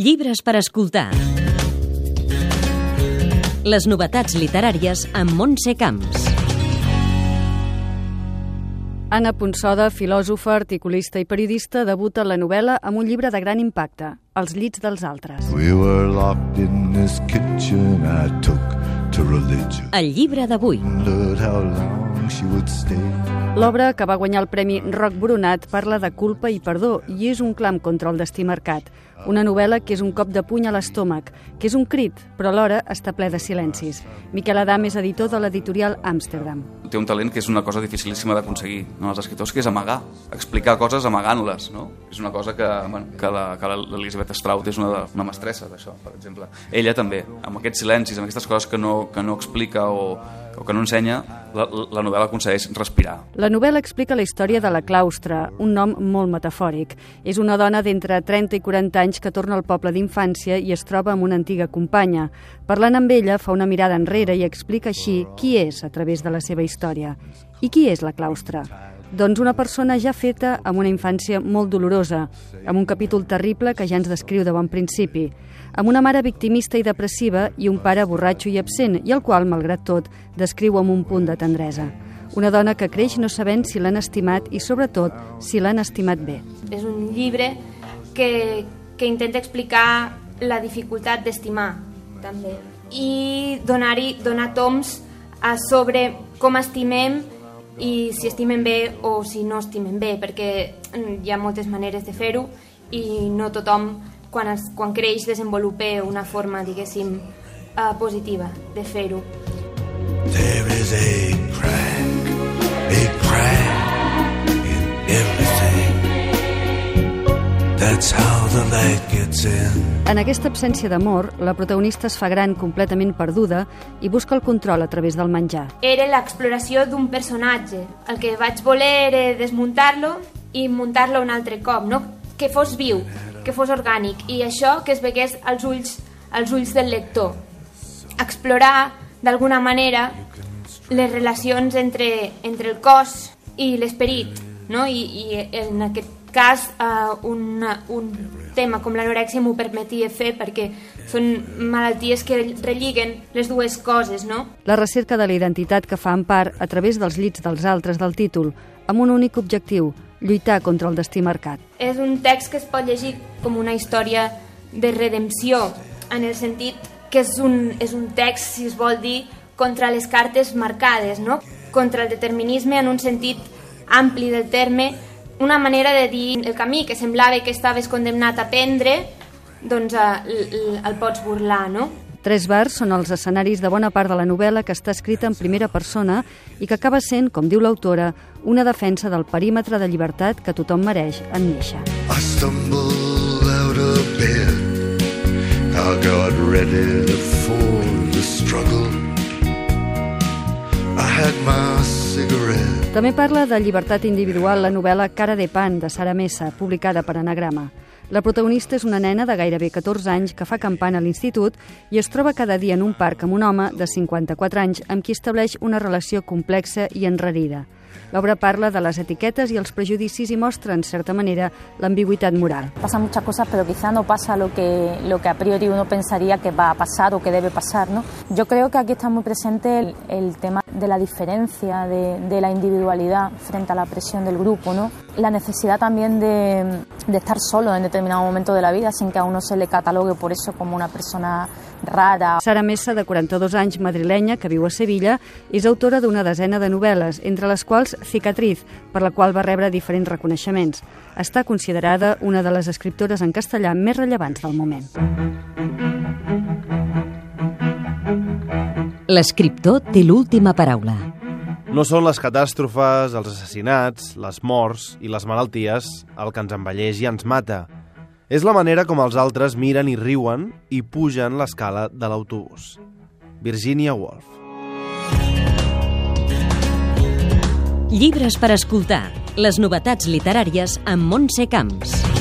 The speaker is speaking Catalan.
Llibres per escoltar. Les novetats literàries amb Montse Camps. Anna Ponsoda, filòsofa, articulista i periodista, debuta en la novel·la amb un llibre de gran impacte, Els llits dels altres. We were locked in this kitchen I took to religion. El llibre d'avui. Wondered how long. L'obra, que va guanyar el Premi Roc Brunat, parla de culpa i perdó i és un clam contra el destí marcat. Una novel·la que és un cop de puny a l'estómac, que és un crit, però alhora està ple de silencis. Miquel Adam és editor de l'editorial Amsterdam. té un talent que és una cosa dificilíssima d'aconseguir no? els escriptors, que és amagar, explicar coses amagant-les. No? És una cosa que, bueno, que la- que l'Elisabeth Straut és una, de, una mestressa d'això, per exemple. Ella també, amb aquests silencis, amb aquestes coses que no, que no explica o, o que no ensenya, la, la novel·la aconsegueix respirar. La novel·la explica la història de la Claustra, un nom molt metafòric. És una dona d'entre 30 i 40 anys que torna al poble d'infància i es troba amb una antiga companya. Parlant amb ella, fa una mirada enrere i explica així qui és a través de la seva història. I qui és la Claustra? Doncs una persona ja feta amb una infància molt dolorosa, amb un capítol terrible que ja ens descriu de bon principi, amb una mare victimista i depressiva i un pare borratxo i absent, i el qual, malgrat tot, descriu amb un punt de tendresa. Una dona que creix no sabent si l'han estimat i, sobretot, si l'han estimat bé. És un llibre que, que intenta explicar la dificultat d'estimar, també. I donar-hi donar toms a sobre com estimem i si estimem bé o si no estimem bé, perquè mm, hi ha moltes maneres de fer-ho i no tothom, quan, es, quan creix, desenvolupa una forma, diguéssim, uh, positiva de fer-ho. There is a crack, En aquesta absència d'amor, la protagonista es fa gran completament perduda i busca el control a través del menjar. era l'exploració d'un personatge. El que vaig voler era desmuntar-lo i muntar-lo un altre cop, no? que fos viu, que fos orgànic, i això que es vegués als ulls, als ulls del lector. Explorar, d'alguna manera, les relacions entre, entre el cos i l'esperit, no? I, i en aquest cas uh, un, un tema com l'anorèxia m'ho permetia fer perquè són malalties que relliguen les dues coses, no? La recerca de la identitat que fa en part a través dels llits dels altres del títol, amb un únic objectiu, lluitar contra el destí marcat. És un text que es pot llegir com una història de redempció, en el sentit que és un, és un text, si es vol dir, contra les cartes marcades, no? contra el determinisme en un sentit ampli del terme, una manera de dir el camí que semblava que estaves condemnat a prendre, doncs eh, el pots burlar, no? Tres bars són els escenaris de bona part de la novel·la que està escrita en primera persona i que acaba sent, com diu l'autora, una defensa del perímetre de llibertat que tothom mereix en néixer. I stumbled out of bed. I got ready for the struggle. I had my. També parla de llibertat individual la novel·la Cara de pan, de Sara Mesa, publicada per Anagrama. La protagonista és una nena de gairebé 14 anys que fa campana a l'institut i es troba cada dia en un parc amb un home de 54 anys amb qui estableix una relació complexa i enrarida. L'obra parla de les etiquetes i els prejudicis i mostra, en certa manera, l'ambigüitat moral. pasan muchas cosas, pero quizá no pasa lo que, lo que a priori uno pensaría que va a pasar o que debe pasar. ¿no? Yo creo que aquí está muy presente el, el tema de la diferencia, de, de la individualidad frente a la presión del grupo, ¿no? la necesidad también de, de estar solo en determinado momento de la vida sin que a uno se le catalogue por eso como una persona rara. Sara Messa, de 42 anys, madrilenya, que viu a Sevilla, és autora d'una desena de novel·les, entre les quals Cicatriz, per la qual va rebre diferents reconeixements. Està considerada una de les escriptores en castellà més rellevants del moment. L'escriptor té l'última paraula. No són les catàstrofes, els assassinats, les morts i les malalties el que ens envelleix i ens mata. És la manera com els altres miren i riuen i pugen l'escala de l'autobús. Virginia Woolf. Llibres per escoltar. Les novetats literàries amb Montse Camps.